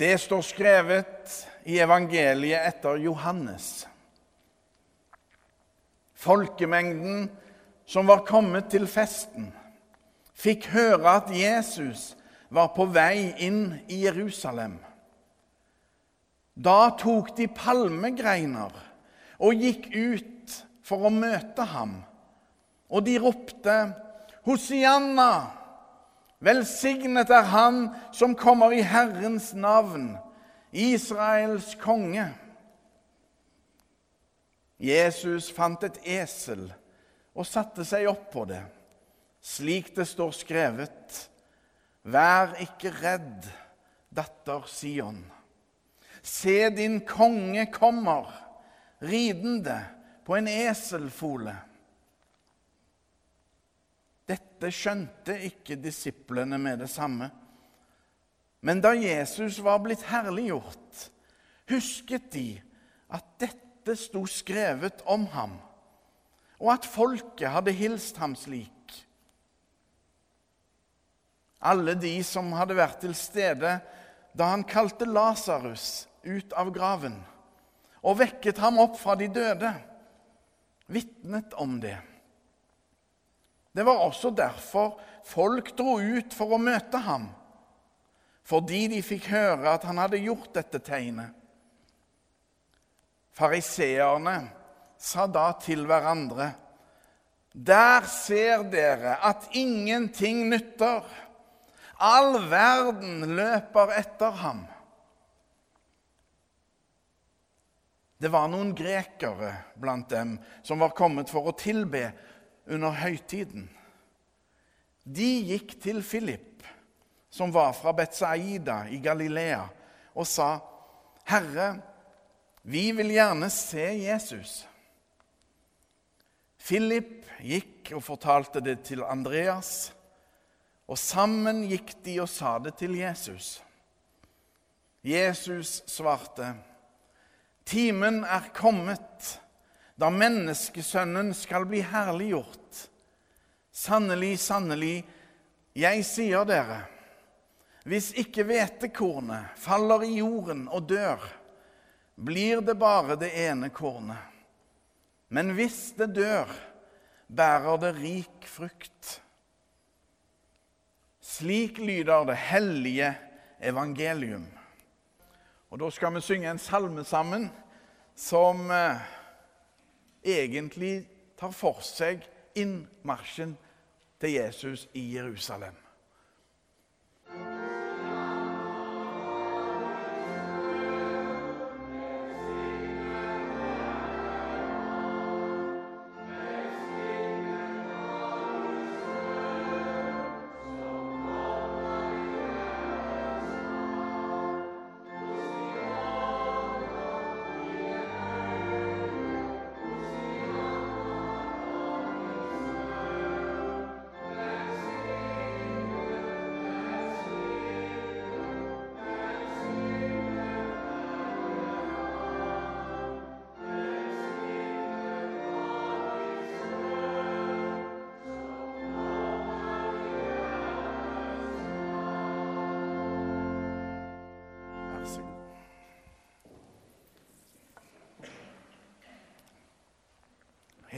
Det står skrevet i evangeliet etter Johannes. Folkemengden som var kommet til festen, fikk høre at Jesus var på vei inn i Jerusalem. Da tok de palmegreiner og gikk ut for å møte ham, og de ropte Hosianna! Velsignet er Han som kommer i Herrens navn, Israels konge. Jesus fant et esel og satte seg opp på det, slik det står skrevet. Vær ikke redd, datter Sion. Se, din konge kommer, ridende på en eselfole. Dette skjønte ikke disiplene med det samme. Men da Jesus var blitt herliggjort, husket de at dette sto skrevet om ham, og at folket hadde hilst ham slik. Alle de som hadde vært til stede da han kalte Lasarus ut av graven og vekket ham opp fra de døde, vitnet om det. Det var også derfor folk dro ut for å møte ham, fordi de fikk høre at han hadde gjort dette tegnet. Fariseerne sa da til hverandre.: Der ser dere at ingenting nytter. All verden løper etter ham. Det var noen grekere blant dem som var kommet for å tilbe under høytiden. De gikk til Philip, som var fra Betsaida i Galilea, og sa, 'Herre, vi vil gjerne se Jesus.' Philip gikk og fortalte det til Andreas, og sammen gikk de og sa det til Jesus. Jesus svarte, 'Timen er kommet' da menneskesønnen skal bli herliggjort. Sannelig, sannelig, jeg sier dere, hvis ikke hvetekornet faller i jorden og dør, blir det bare det ene kornet. Men hvis det dør, bærer det rik frukt. Slik lyder det hellige evangelium. Og Da skal vi synge en salme sammen som eh, egentlig tar for seg innmarsjen til Jesus i Jerusalem.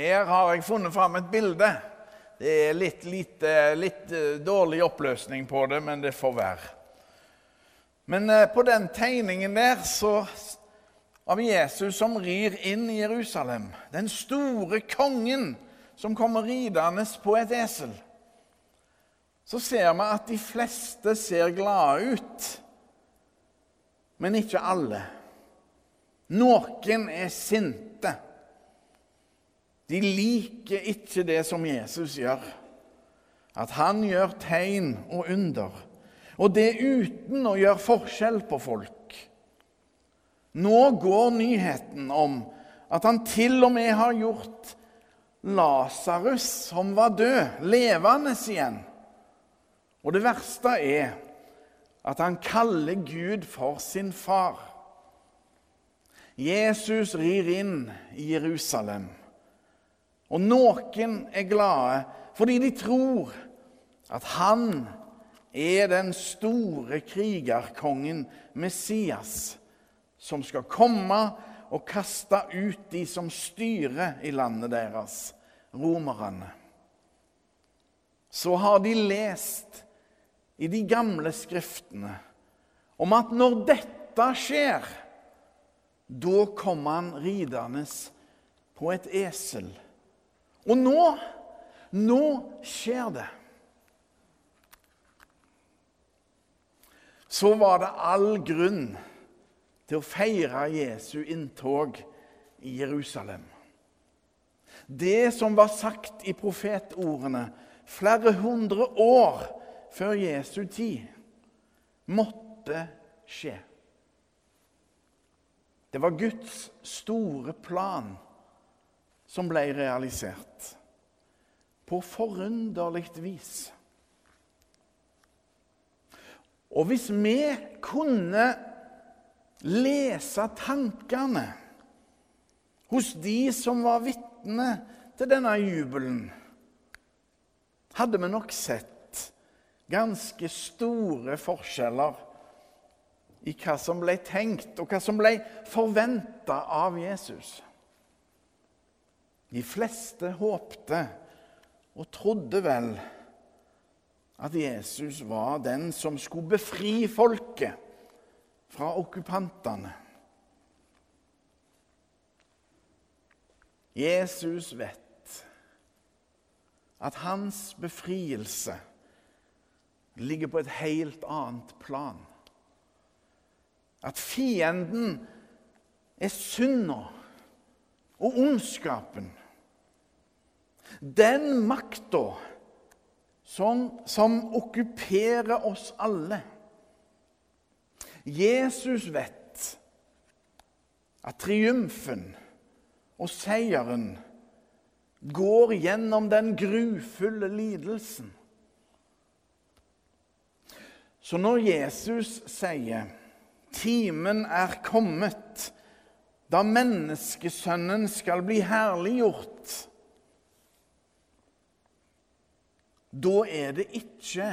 Her har jeg funnet fram et bilde. Det er litt, litt, litt eh, dårlig oppløsning på det, men det får være. Men eh, på den tegningen der så, av Jesus som rir inn i Jerusalem, den store kongen som kommer ridende på et esel, så ser vi at de fleste ser glade ut men ikke alle. Noen er sinte. De liker ikke det som Jesus gjør, at han gjør tegn og under, og det uten å gjøre forskjell på folk. Nå går nyheten om at han til og med har gjort Lasarus, som var død, levende igjen. Og det verste er at han kaller Gud for sin far. Jesus rir inn i Jerusalem, og noen er glade fordi de tror at han er den store krigerkongen Messias, som skal komme og kaste ut de som styrer i landet deres, romerne. Så har de lest i de gamle skriftene om at når dette skjer, da kommer han ridende på et esel. Og nå, nå skjer det. Så var det all grunn til å feire Jesu inntog i Jerusalem. Det som var sagt i profetordene flere hundre år før Jesu tid, måtte skje. Det var Guds store plan som ble realisert. På forunderlig vis. Og hvis vi kunne lese tankene hos de som var vitne til denne jubelen, hadde vi nok sett ganske store forskjeller i hva som ble tenkt, og hva som ble forventa av Jesus. De fleste håpte og trodde vel at Jesus var den som skulle befri folket fra okkupantene. Jesus vet at hans befrielse ligger på et helt annet plan. At fienden er synda og ondskapen. Den makta som, som okkuperer oss alle. Jesus vet at triumfen og seieren går gjennom den grufulle lidelsen. Så når Jesus sier 'Timen er kommet', da menneskesønnen skal bli herliggjort Da er det ikke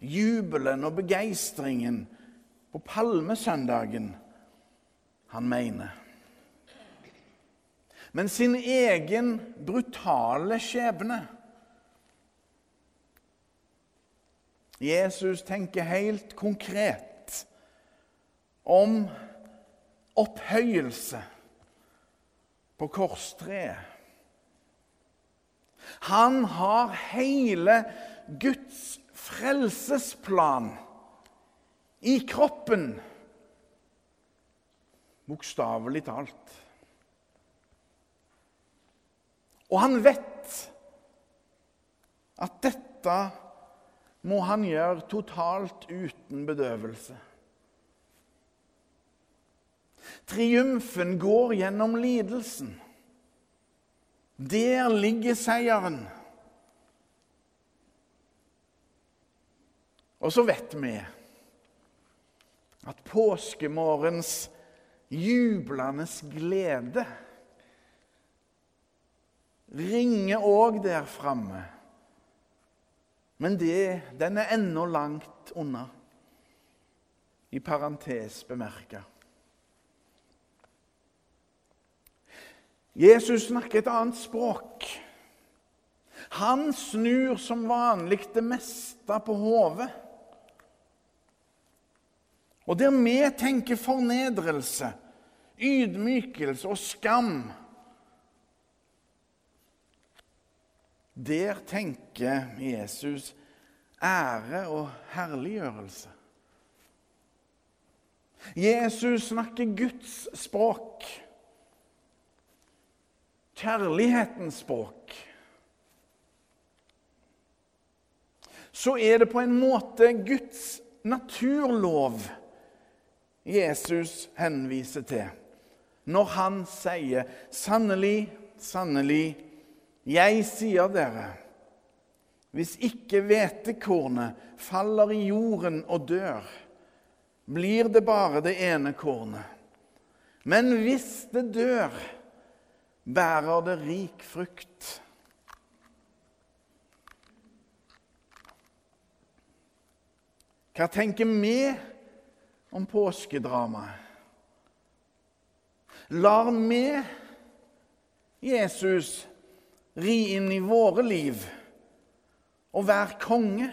jubelen og begeistringen på palmesøndagen han mener. Men sin egen brutale skjebne. Jesus tenker helt konkret om opphøyelse på korstreet. Han har hele Guds frelsesplan i kroppen, bokstavelig talt. Og han vet at dette må han gjøre totalt uten bedøvelse. Triumfen går gjennom lidelsen. Der ligger seieren. Og så vet vi at påskemorgens jublende glede ringer òg der framme. Men det, den er ennå langt unna, i parentes bemerka. Jesus snakker et annet språk. Han snur som vanlig det meste på hodet. Og der vi tenker fornedrelse, ydmykelse og skam Der tenker Jesus ære og herliggjørelse. Jesus snakker Guds språk kjærlighetens språk, så er det på en måte Guds naturlov Jesus henviser til når han sier 'Sannelig, sannelig, jeg sier dere' Hvis ikke hvetekornet faller i jorden og dør, blir det bare det ene kornet. Men hvis det dør, bærer det rik frukt. Hva tenker vi om påskedramaet? Lar vi Jesus ri inn i våre liv og være konge?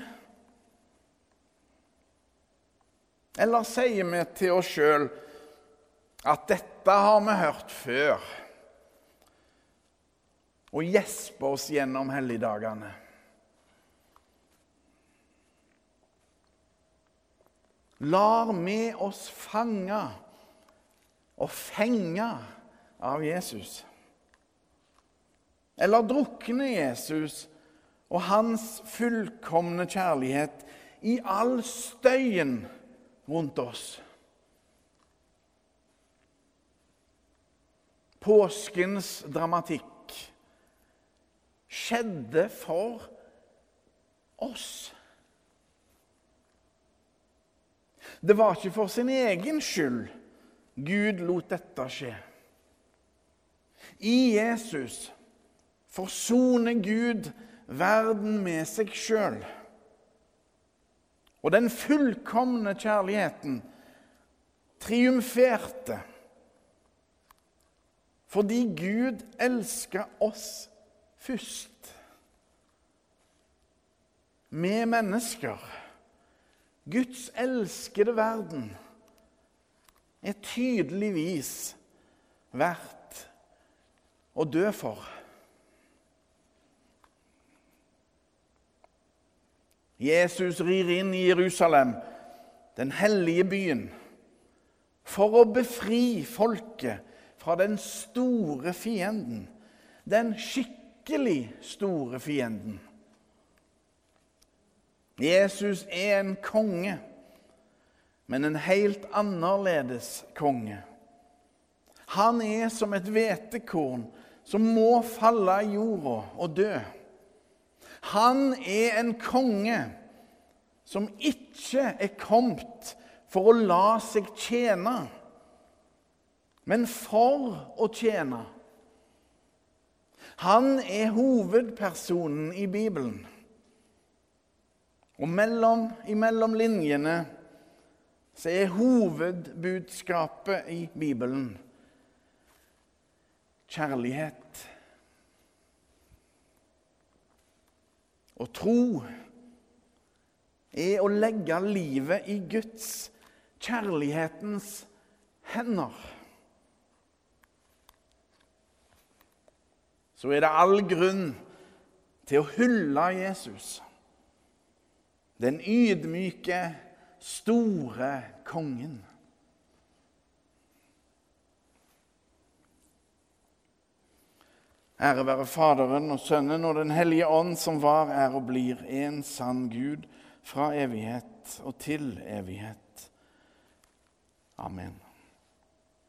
Eller sier vi til oss sjøl at dette har vi hørt før, og gjespe oss gjennom helligdagene? Lar vi oss fange og fenge av Jesus? Eller drukne Jesus og hans fullkomne kjærlighet i all støyen rundt oss? Påskens dramatikk skjedde for oss. Det var ikke for sin egen skyld Gud lot dette skje. I Jesus forsoner Gud verden med seg sjøl. Og den fullkomne kjærligheten triumferte fordi Gud elska oss først. Vi mennesker Guds elskede verden er tydeligvis verdt å dø for. Jesus rir inn i Jerusalem, den hellige byen, for å befri folket fra den store fienden, den skikkelig store fienden. Jesus er en konge, men en helt annerledes konge. Han er som et hvetekorn som må falle i jorda og dø. Han er en konge som ikke er kommet for å la seg tjene, men for å tjene. Han er hovedpersonen i Bibelen. Og mellom, imellom linjene så er hovedbudskapet i Bibelen kjærlighet. Å tro er å legge livet i Guds, kjærlighetens, hender. Så er det all grunn til å hylle Jesus. Den ydmyke, store kongen. Ære være Faderen og Sønnen og Den hellige ånd, som var, er og blir en sann Gud fra evighet og til evighet. Amen.